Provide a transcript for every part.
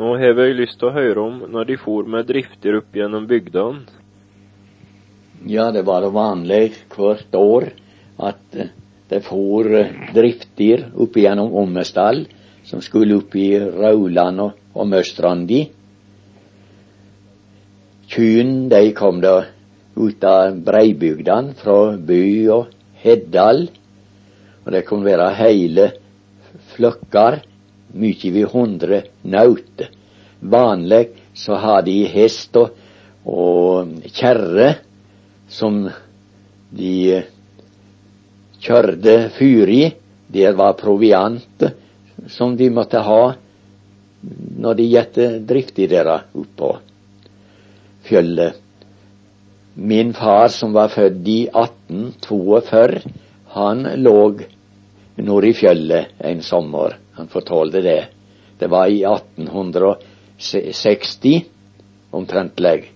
Nå har jeg lyst til å høre om når de for med drifter opp gjennom bygdene. Ja, det var vanlig hvert år at de det for eh, drifter opp gjennom Ommestall som skulle opp i Rauland og, og Møstrandi. Kyn de kom da ut av breibygdene, fra by og Heddal. Og det kunne være hele flokker, mye vi hundre nauter. Vanlig så har de hest og, og kjerre som de kjørte fyr i. Det var proviant som de måtte ha når de gikk driftig der oppå fjellet. Min far, som var født i 1842, han lå nord i fjellet en sommer. Han fortalte det. Det var i 1860 omtrentlig.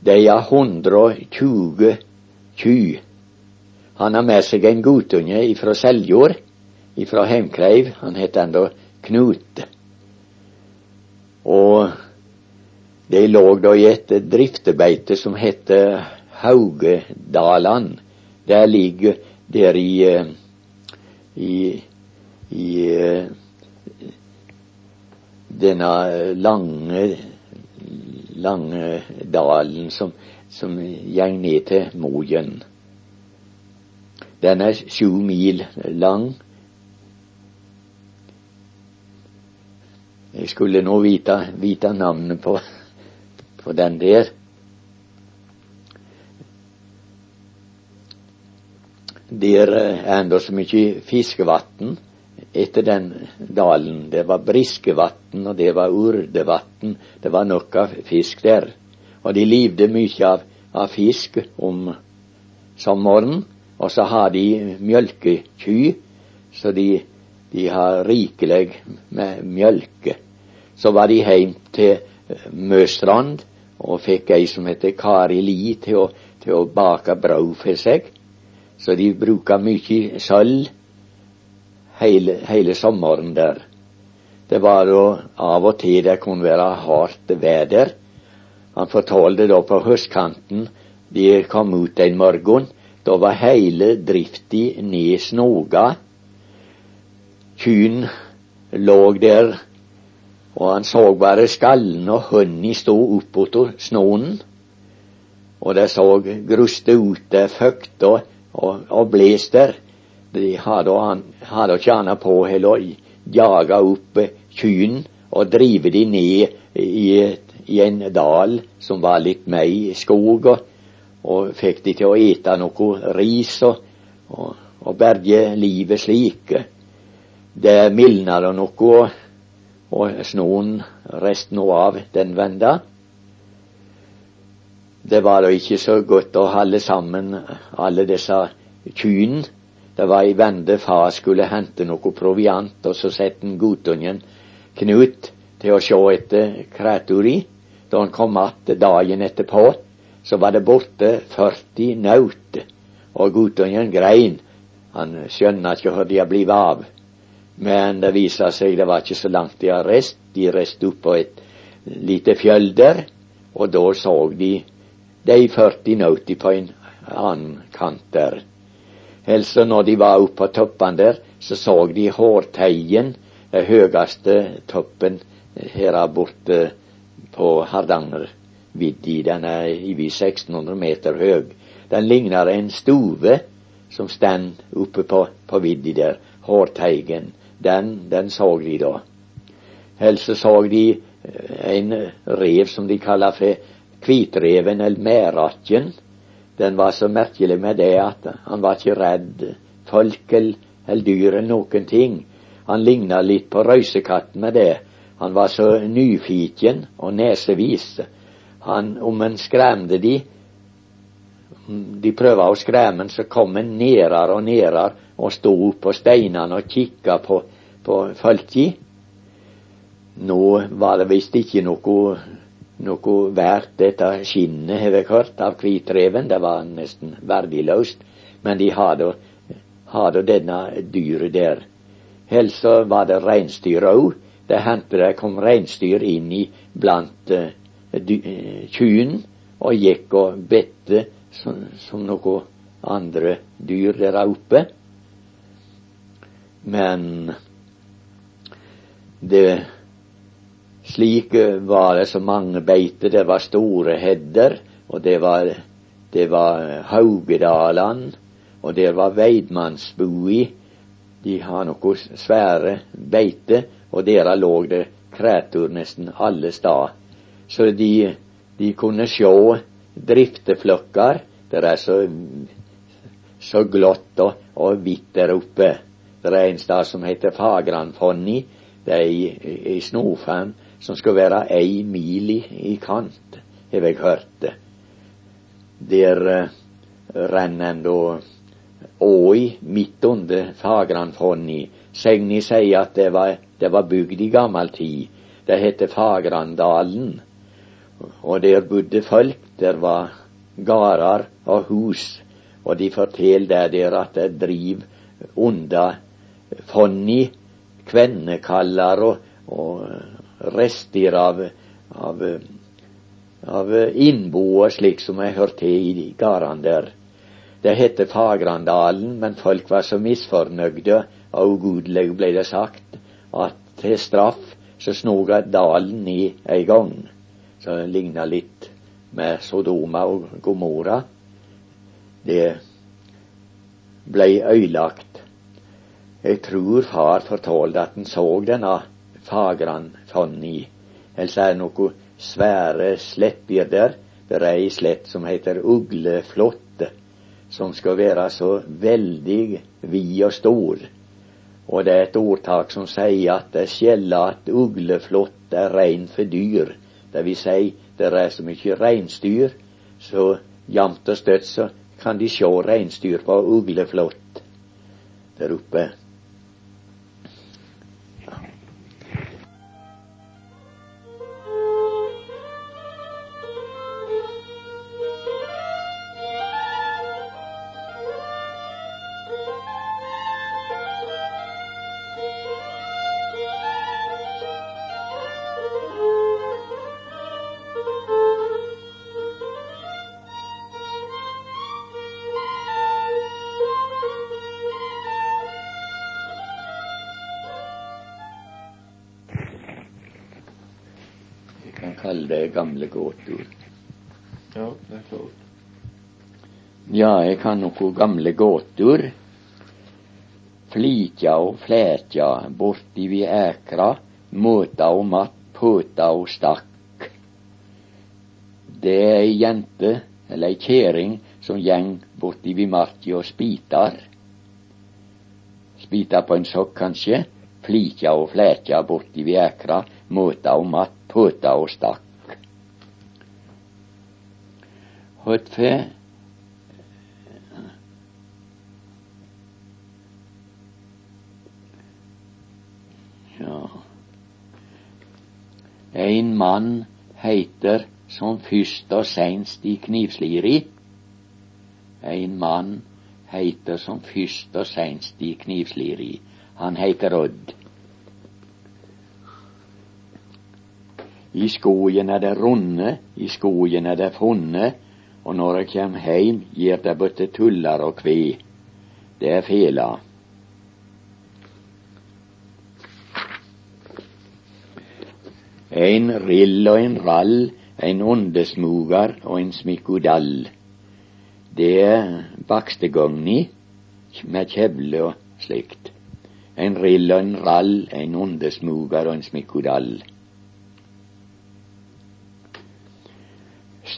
De er 120 kyr. Han har med seg en guttunge ifra Seljord, ifra Heimkleiv. Han het enda Knut. Og de lå da i et driftebeite som heter Haugedalen. Der ligger der i, eh, i, i eh, denne lange, lange dalen som, som gjeng ned til Mojen. Den er sju mil lang. Jeg skulle nå vite, vite navnet på på den der. Der er enda så mye fiskevann etter den dalen. Det var briskevann, og det var urdevann. Det var nok av fisk der. Og de livde mye av, av fisk om sommeren. Og så har de mjølkeky, så de, de har rikelig med mjølke. Så var de heim til Møstrand og fikk ei som heter Kari Li til å, til å bake brød for seg. Så de bruka mye sølv hele, hele sommeren der. Det var da av og til det kunne være hardt vær. Han fortalte da på høstkanten de kom ut en morgen. Da var hele drifta ned snoga. Kyn lå der og han så bare skallen og hønni stå oppåt snåen, og det så gruste ute, føkt og, og, og bles der. De hadde, han, ikke annet på enn å jage opp kyrne og drive de ned i, i, en dal som var litt mer skog, og, og fikk de til å ete noe ris og, og, og berge livet slik. Det mildna noe og snoen resten av den venda. Det var da ikke så godt å holde sammen alle disse kyrne. Det var ei vende far skulle hente noe proviant, og så sette han guttungen Knut til å sjå etter kreatura. Da han kom att dagen etterpå, så var det borte 40 naut, og guttungen grein. Han skjønner ikke hvor de blitt av. Men det viser seg det var ikke så langt de har reist. De reiste opp på et lite fjell der, og da så de de 40 nauti på en annen kant der. Altså når de var oppe på toppene der, så så de Hårteien, den høyeste toppen her borte på Hardangervidda. Den er over 1600 meter høy. Den ligner en stove som stand oppe på, på vidda der, Hårteigen den, den så de da. Ellers så de en rev som de kaller for kvitreven eller mæratjen. Den var så merkelig med det at han var ikke redd folk eller dyr eller noen ting. Han ligna litt på røysekatten med det. Han var så nyfiken og nesevis. Han, om en skremte de, de prøva å skremme så kom en nedere og nedere og sto på steinene og kikka på, på folka. Nå var det visst ikke noe, noe verdt dette skinnet, har jeg hørt, av hvitreven. Det var nesten verdiløst. Men de hadde, hadde denne dyret der. Helst var det reinsdyr òg. det hendte det kom reinsdyr inn i blant uh, kyrne og gikk og bedte som, som noe andre dyr der oppe. Men det slik var det så mange beiter. Det var store hedder, og det var, det var Haugedalene, og det var Veidmannsbui. De har noe svære beite, og der lå det kreatur nesten alle steder. Så de, de kunne sjå drifteflokker. Det er så, så glott og, og hvitt der oppe. Det er en stad som heter Fagranfonni. Det er i, i Snofem som skal være ei mil i, i kant, har jeg hørt. Der uh, renner en da åi midt under Fagranfonni. Segni sier at det var, det var bygd i gammel tid. Det heter Fagrandalen. Og der bodde folk. Der var gårder og hus. Og de forteller der at det driver under Fonni, kvennekaller og, og rester av, av, av innboer, slik som jeg hørte i gårdene der. Det heter Fagrandalen, men folk var så misfornøyde og ugudelige, ble det sagt, at til straff så snoga dalen i ei gang. Så det ligna litt med Sodoma og Gomorra. Det blei øylagt jeg tror far fortalte at han så denne fagran Fanny. Ellers er det noen svære slettdyr der. Det er ei slett som heter ugleflåtte, som skal være så veldig vid og stor. Og det er et ordtak som sier at det er skjelda at ugleflått er rein for dyr. Det vil si, det er så mye reinsdyr, så jamt og støtt så kan de sjå reinsdyr på ugleflått der oppe. Kalle det gamle gåter. Ja, det er klart. Ja, jeg kan noen gamle gåter. Flitja og flætja borti vi ækra, måta og matt, påta og stakk. Det er ei jente, eller ei kjerring, som gjeng borti vi marka og spitar. Spitar på en sokk, kanskje. Flitja og flætja borti vi ækra, måta og matt, påta og stakk. Hotfe Ja En mann heiter som først og seinst i knivsliri. En mann heiter som først og seinst i knivsliri. Han heiter Odd. I skogen er det runde, i skogen er det funne, og når eg kjem heim, gir det både tullar og kvi. Det er fela. Ein rill og en rall, ein ondesmugar og en smikkodall. Det er bakstegogni med kjevle og slikt. En rill og en rall, en ondesmugar og en smikkodall.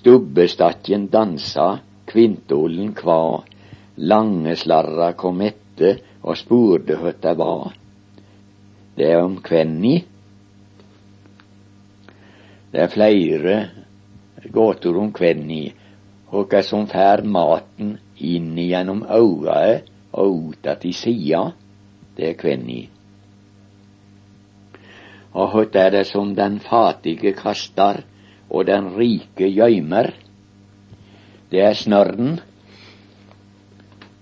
Stubbestakken dansa, kvintolen kva, langeslarra kom etter og spurde hva det var. Det er om kvenni. Det er flere gåter om kvenni, hva som fær maten inn gjennom øynene og ut i sida, det er kvenni. Og hva er det som den fattige kastar og den rike gjøymer. Det er snørren.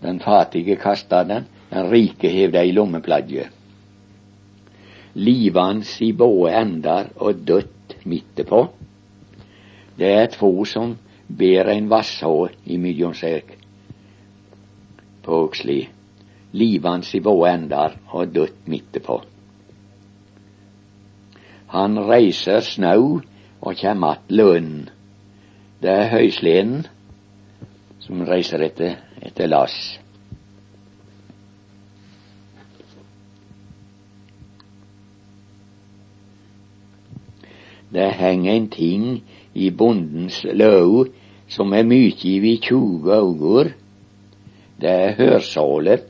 Den fattige kasta den, den rike hev det i lommeplagget. livans i både ender og dødt midt på. Det er to som ber en vasshå i seg på Oksli. Livans i både ender og dødt midt på. Han reiser snau og kjem att lønnen. Det er høysleden som reiser etter, etter lass. Det henger en ting i bondens løv som er mykje i 20 augur. Det er hørsålet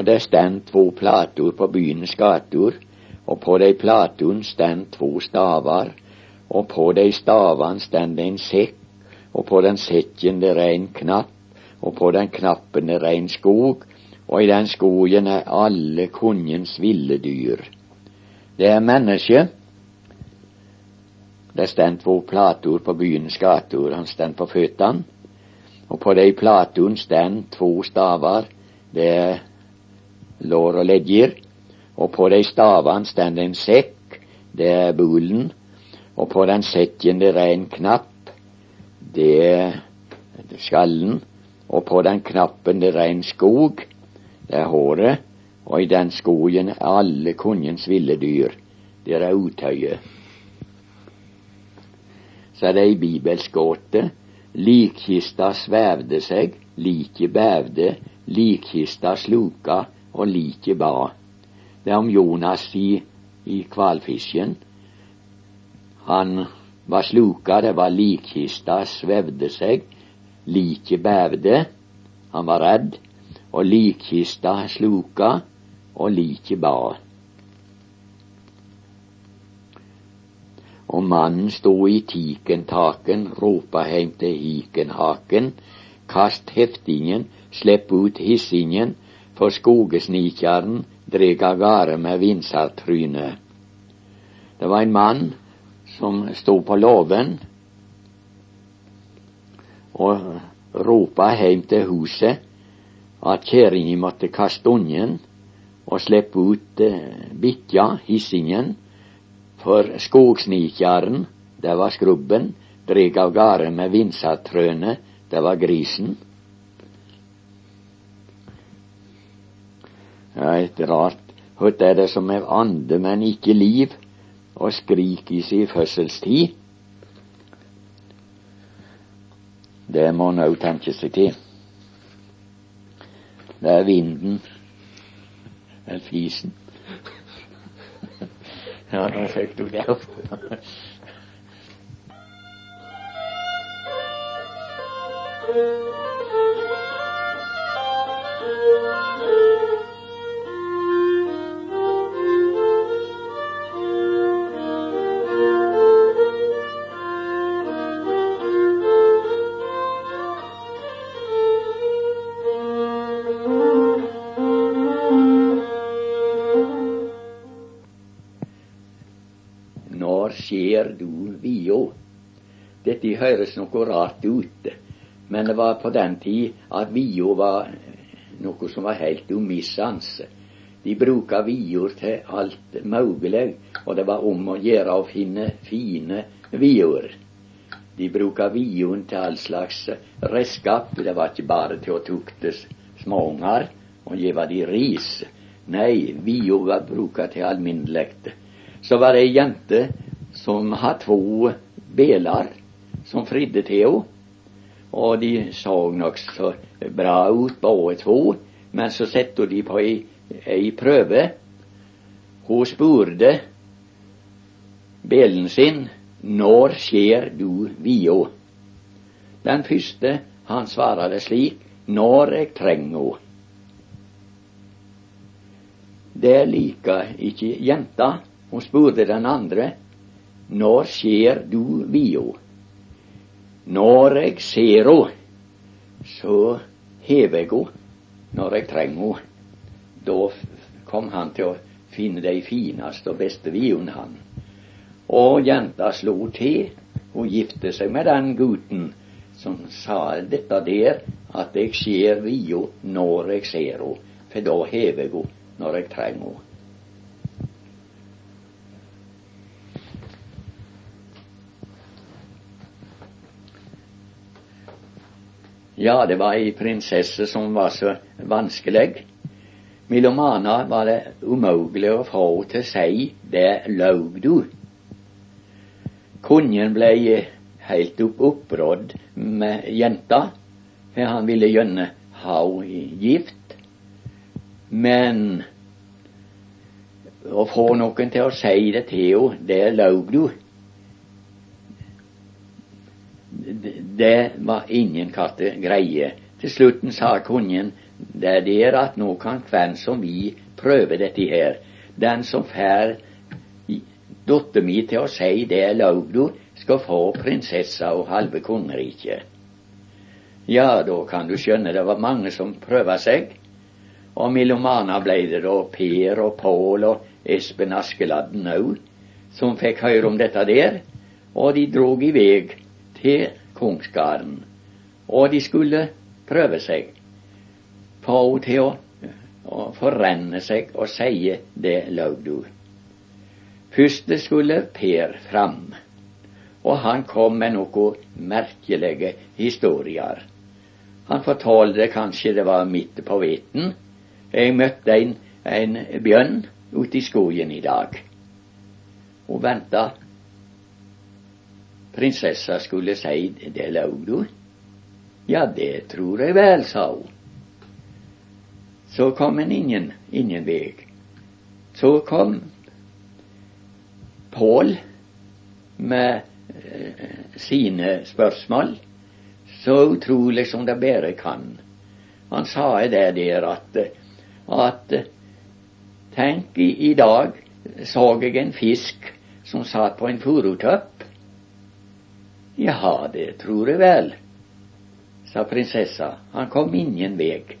og det stand to plater på byens gater, og på de platene stand to stavar, og på de stavene stand en sekk, og på den sekken der er knapp, og på den knappen der er skog, og i den skogen er alle kongens ville dyr. Det er menneske. Det stand to plater på byens gater, han stand på føttene, og på de platene stand to stavar. Det er lår og ledjer, og på de stavene det en sekk, det er bulen, og på den sekken det er en knapp, det er skallen, og på den knappen det er en skog, det er håret, og i den skogen er alle kongens ville dyr, det er utøyet. Så er det ei bibelsk gåte. Likkista svevde seg, liket bævde, likkista sluka, og like ba. Det er om Jonas i, i hvalfisken. Han var sluka, det var likkista svevde seg, liket bævde, han var redd, og likkista sluka, og liket ba. Og mannen stod i tikentaken, ropa heim til hikenhaken, kast heftingen, slipp ut hissingen, for skogesnikjaren dreg av gårde med vinsartryne. Det var en mann som stod på låven og ropa heim til huset at kjerringa måtte kaste ungen og slippe ut eh, bikkja, hissingen, for skogsnikjaren, det var skrubben, dreg av gårde med vinsartrøne, det var grisen. Ja, et rart Hva er det som er ande, men ikke liv, og skrik i si fødselstid? Det må en òg tenke seg til. Det er vinden, eller flisen. Ja, nå fikk du det opp. Dette høres noe rart ut, men det var på den tid at vidda var noe som var helt umissende. De bruka vior til alt mulig, og det var om å gjøre å finne fine vior. De bruka vioen til all slags redskap. Det var ikke bare til å tukte småunger og gi de ris. Nei, vio var bruka til alminnelig. Så var det ei jente som hadde to belar som fridde til henne. Og de så nokså bra ut, begge to, men så satte de på ei, prøve. Hun spurte belen sin når skjer du via? Den første, han svarte slik, når jeg trenger henne. Det liker ikke jenta. Hun spurte den andre, når skjer du via? Når jeg ser henne, så hever jeg henne når jeg trenger henne. Da kom han til å finne de fineste og beste videne, han. Og jenta slo til. Hun gifte seg med den gutten som sa dette der, at jeg ser via når jeg ser henne, for da hever jeg henne når jeg trenger henne. Ja, det var ei prinsesse som var så vanskelig. Mellom anna var det umulig å få til si 'det laug du'. Kongen blei heilt opp opprådd med jenta, for han ville gjerne ha henne gift. Men å få noen til å si det til henne, det laug du, det var ingen katte greie. Til slutten sa kongen det er der at nå kan hvem som vi prøve dette her. Den som får dattera mi til å si det er lovd, skal få prinsessa og halve kongeriket. Ja, da kan du skjønne det var mange som prøva seg. Og mellom ble det da Per og Pål og Espen Askeladden òg som fikk høre om dette der, og de drog i vei til kongsgarden. Og de skulle prøve seg. på til å, å forrenne seg og sie det laugdu. Først skulle Per fram, og han kom med noen merkelige historier. Han fortalte kanskje det var midt på veten. Jeg møtte en, en bjørn ute i skogen i dag. Og venta prinsessa skulle si det laug du? Ja, det tror jeg vel, sa hun. Så kom en ingen, ingen vei. Så kom Pål med eh, sine spørsmål, så utrolig som det bare kan. Han sa det der at, at Tenk, i, i dag så jeg en fisk som satt på en furutøpp. Ja, det tror jeg vel, sa prinsessa. Han kom ingen veg.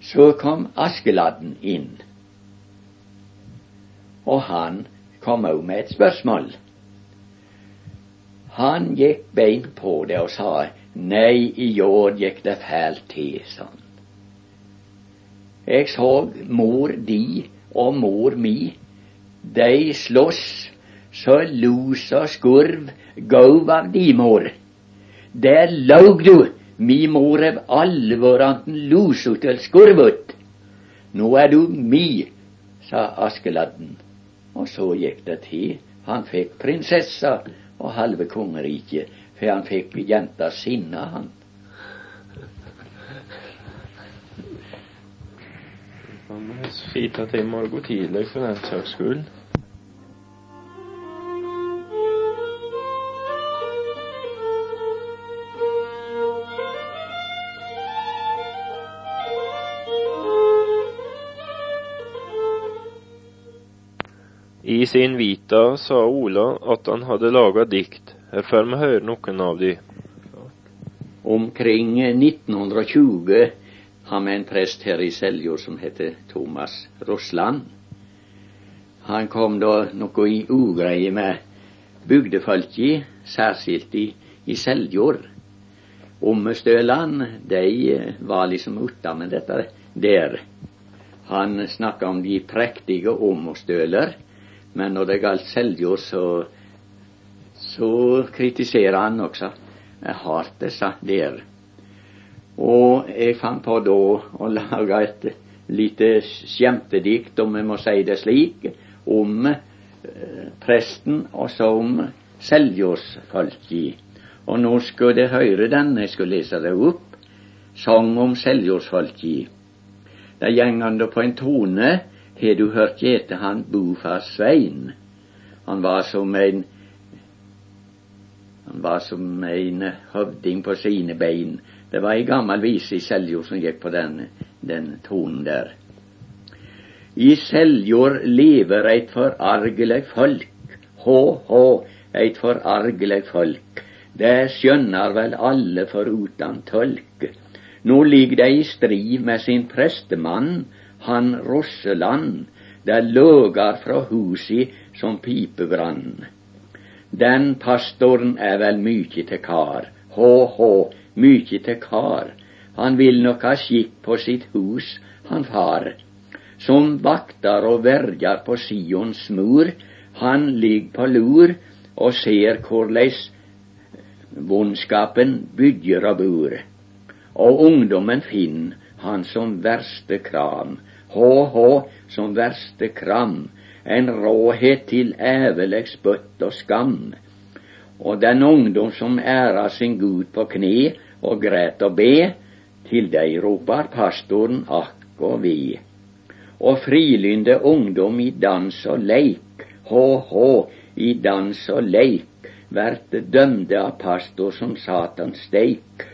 Så kom Askeladden inn, og han kom òg med et spørsmål. Han gikk bein på det og sa nei, i år gikk det fælt til, sånn. Jeg så mor di og mor mi, de slåss så lus og skurv gauv av di mor. Der laug du, mi mor av alvoranten lusut eller skurvut. Nå er du mi, sa Askeladden. Og så gikk det til. Han fikk prinsessa og halve kongeriket, for han fikk jenta sinna, han. Fint at til i morgen tidlig for den saks I sin vita sa Ola at han hadde laga dikt. Her får vi høre noen av de. Omkring 1920 har vi en prest her i Seljord som heter Thomas Rossland. Han kom da noe i ugreie med bygdefolki, særskilt i, i Seljord. Ommestøland, de var liksom utamed dette der. Han snakka om de prektige ommostøler men når det gjaldt Seljord, så, så kritiserer han også hardt disse der. Og jeg fant på da å lage et lite skjemtedikt, om jeg må si det slik, om eh, presten og så om seljordsfolki. Og nå skulle dere høre den, jeg skulle lese det opp. Sang om seljordsfolki. Det går på en tone har du hørt gjete han Bofar Svein? Han var som en han var som en høvding på sine bein. Det var ei gammel vise i Seljord som gikk på den, den tonen der. I Seljord lever eit forargelig folk, hå-hå, eit forargelig folk. Det skjønner vel alle foruten tolk. Nå ligg de i strid med sin prestemann han Rosseland, der løgar fra husi som pipebrann. Den pastoren er vel mykje til kar, Hå-hå, mykje til kar. Han vil nok ha skikk på sitt hus, han far. Som vaktar og verjar på Sions mur, han ligg på lur og ser korleis vondskapen bygger og bur. Og ungdommen finn han som verste kram, hå-hå som verste kram, en råhet til æveleg spøtt og skam. Og den ungdom som æra sin Gud på kne og græt og be, til dei ropar pastoren akk og vi. Og frilynde ungdom i dans og leik, hå-hå, i dans og leik, vert dømde av pastor som Satans steik.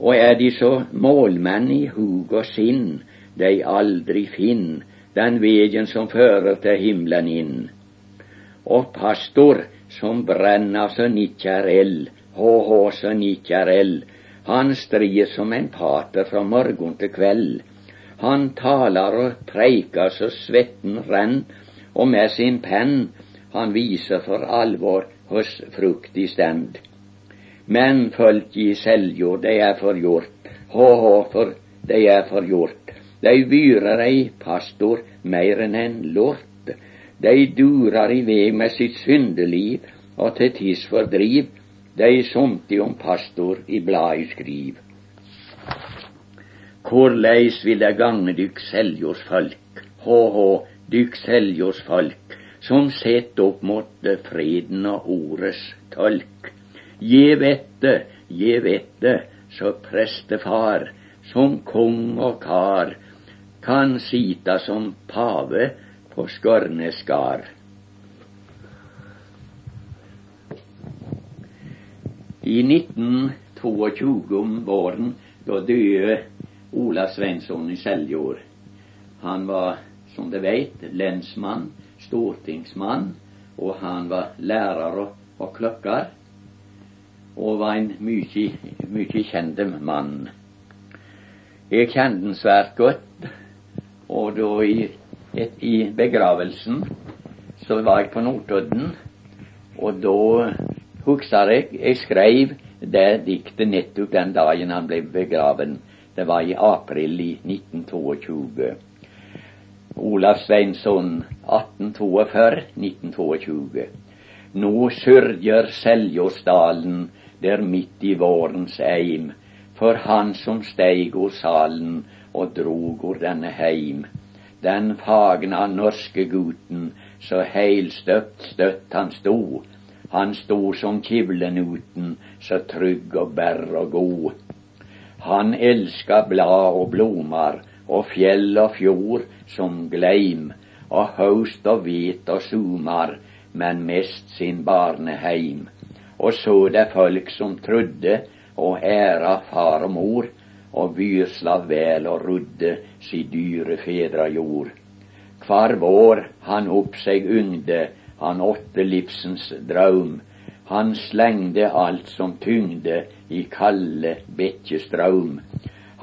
Og er de så målmenn i hug og sinn, dei aldri finn den vegen som fører til himmelen inn. Og pastor som brenner så nikkjer eld, hå-hå så nikkjer eld, han strir som en pater fra morgen til kveld. Han taler og preikar så svetten renn, og med sin penn han viser for alvor hos fruktig stend. Men folk i Seljord, de er forgjort, hå-hå, for de er forgjort. De vyrer ei pastor meir enn en lort. De durar i vei med sitt syndeliv, og til tids fordriv, de somti om pastor i bladet skriv. Korleis vil det gange dykk Seljords folk, hå-hå, dykk Seljords folk, som sett opp mot freden og ordets tolk. Gjev etter, gjev etter, så prestefar, som kong og kar, kan sita som pave på Skørnes gard. I 1922 om våren, da døde Ola Svensson i Seljord. Han var, som du veit, lensmann stortingsmann, og han var lærer og, og klokkar, og var en mykje, mykje kjent mann. Jeg kjente han svært godt, og da i, et, i begravelsen så var jeg på Notodden, og da husker jeg jeg skrev det diktet nettopp den dagen han ble begraven. Det var i april i 1922. Olav Sveinsson 1842-1922. Nå sørger Seljåsdalen der midt i vårens eim, for han som steig ord salen og drog ord denne heim. Den fagna norske gutten, så heilstøpt støtt han sto. Han sto som kivlenuten, så trygg og berr og god. Han elska blad og blomar, og fjell og fjord som gleim, og haust og hvit og sumar, men mest sin barneheim. Og så det folk som trudde og æra far og mor, og vyrsla vel og rudde si dyre fedra jord. Kvar vår han opp seg ungde, han åtte livsens draum. Han slengde alt som tyngde i kalde bekkjestraum.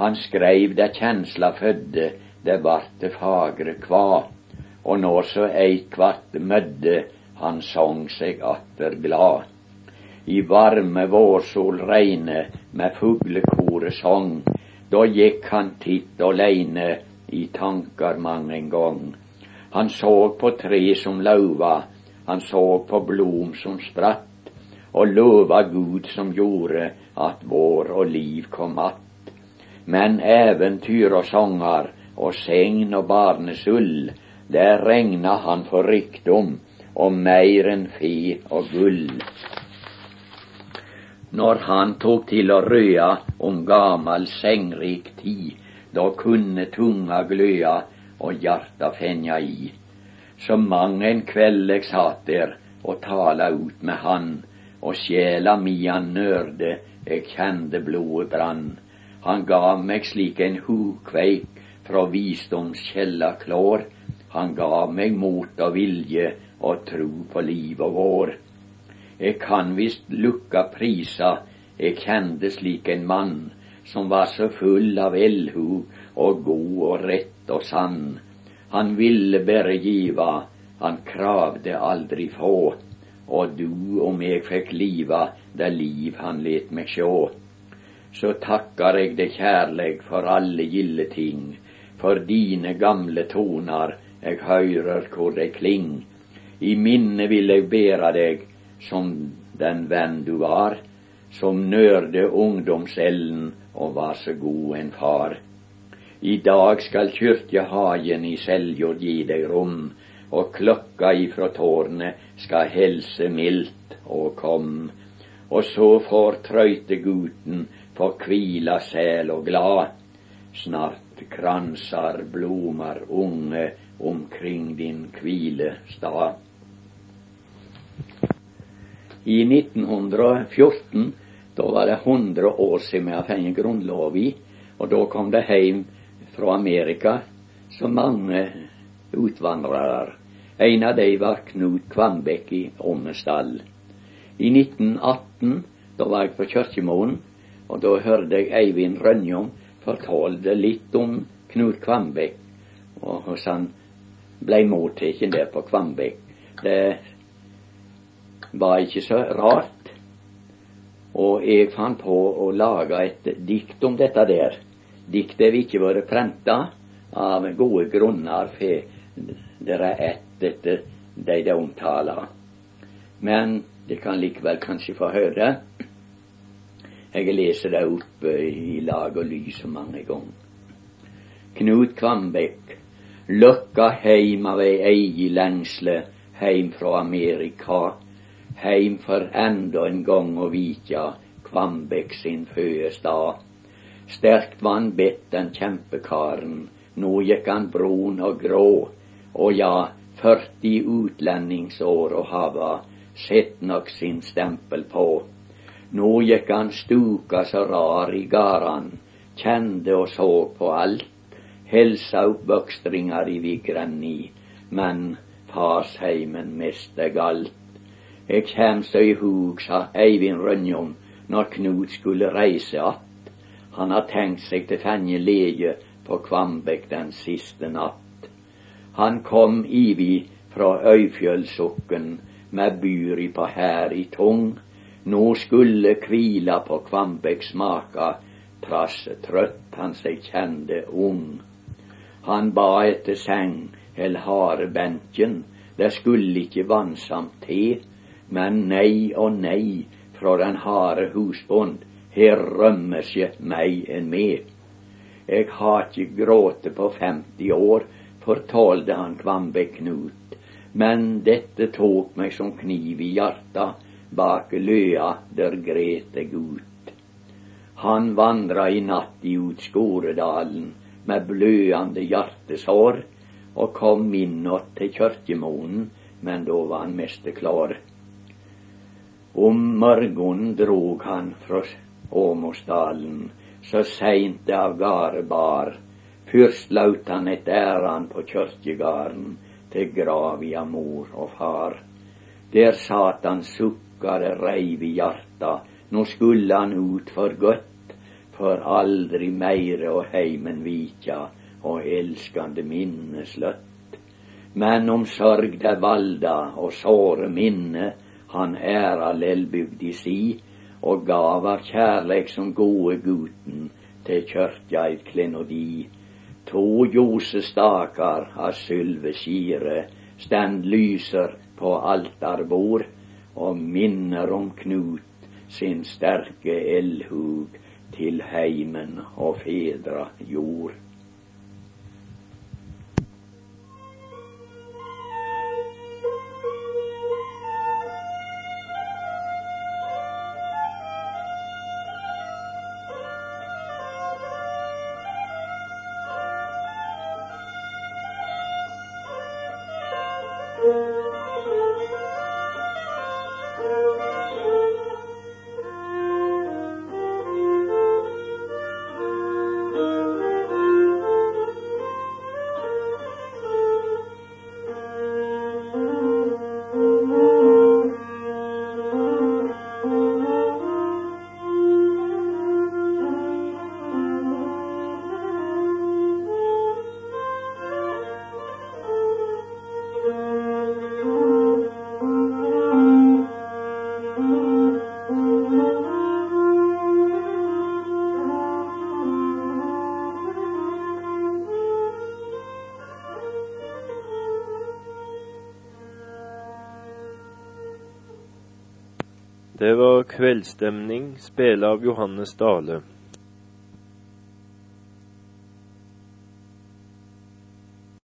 Han skreiv det kjensla fødde, det vart det fagre kva. Og når så eit kvart mødde, han song seg atter glad. I varme vårsol reine med fuglekore song, da gikk han titt åleine i tankar mang en gong. Han såg på tre som lauva, han såg på blom som spratt, og lova Gud som gjorde at vår og liv kom att men eventyr og sanger og segn og barnesull, der regna han for rikdom og meir enn fe og gull. Når han tok til å røya om gamal sengrik tid, da kunne tunga gløa og hjarta fenja i. Så mang en kveld eg satt der og tala ut med han, og sjela mi han nørde, eg kjende blodet brann. Han gav meg slik en hukveik fra visdoms klår, Han gav meg mot og vilje og tru på liv og vår. Jeg kan visst lukka prisa, jeg kjende slik en mann som var så full av elhu og god og rett og sann. Han ville bare giva, han kravde aldri få, og du og meg fikk liva det liv han let meg sjå. Så takkar eg deg kjærleg for alle gilde ting, for dine gamle tonar eg høyrer hvor dei kling. I minne vil eg bera deg som den venn du var, som nørde ungdomsellen og var så god en far. I dag skal kyrkjehagen i Seljord gi deg rom, og klokka ifra tårnet skal helse mildt og kom. Og så får trøyteguten få kvila sæl og glad. Snart kransar blomar unge omkring din kvilestad. I 1914 da var det 100 år siden vi har fått grunnlov i, og da kom det hjem fra Amerika så mange utvandrere. En av dem var Knut Kvambekk i Åmestad. I 1918 da var jeg på Kirkemoen, og da hørte jeg Eivind Rønjom fortalte litt om Knut Kvambekk, og hvordan han ble mottatt der på Kvambekk. Det var ikke så rart. Og jeg fant på å lage et dikt om dette der. Diktet har ikke vært prenta av gode grunner, for det er ett etter de det omtaler. Men det kan likevel kanskje få høre. Jeg leser det opp i lag og lys mange ganger. Knut Kvambekk, løkka heim av ei eigi lengsle, heim fra Amerika heim for enda en gang å vitja Kvambekk sin fødestad. Sterkt var han bedt den kjempekaren, nå gikk han brun og grå, og ja, 40 utlendingsår å hava, sett nok sin stempel på. Nå gikk han stuka så rar i garan, kjende og så på alt, helsa oppvokstringar i vigrenni, men farsheimen miste galt. Eg kjem så i hug, sa Eivind Rønjom når Knut skulle reise att. Han har tenkt seg til Fenje lege på Kvambekk den siste natt. Han kom ivi fra Øyfjellsukken med byri på her i tung. Nå skulle kvila på Kvambekk smaka, prasse trøtt han seg kjende ung. Han ba etter seng eller harde benken, det skulle ikke vansamt te men nei og nei fra den harde husbond, her rømmer seg meg en med. Eg har ikkje gråte på 50 år, fortalte han Kvambekk Knut, men dette tok meg som kniv i hjarta bak løa der gret eg ut. Han vandra i natt i Skoredalen med bløende hjartesår, og kom innåt til kyrkjemonen, men da var han mest klar. Om morgonen drog han fra Åmosdalen, så seint det av garde bar. Fyrst laut han et æran på kyrkjegarden til gravia mor og far. Der sat han sukkade reiv i hjarta, nå skulle han ut for godt, for aldri meire å heimen vika og elskande minne sløtt. Men om sorg det valda og såre minne, han æra i si, og gav av kjærleik som gode guten til kyrkja eit klenodi. To ljosestakar av sylve skire stend lyser på altarbord, og minner om Knut sin sterke eldhug til heimen og fedra jord. Kveldsstemning, spille av Johannes Dale.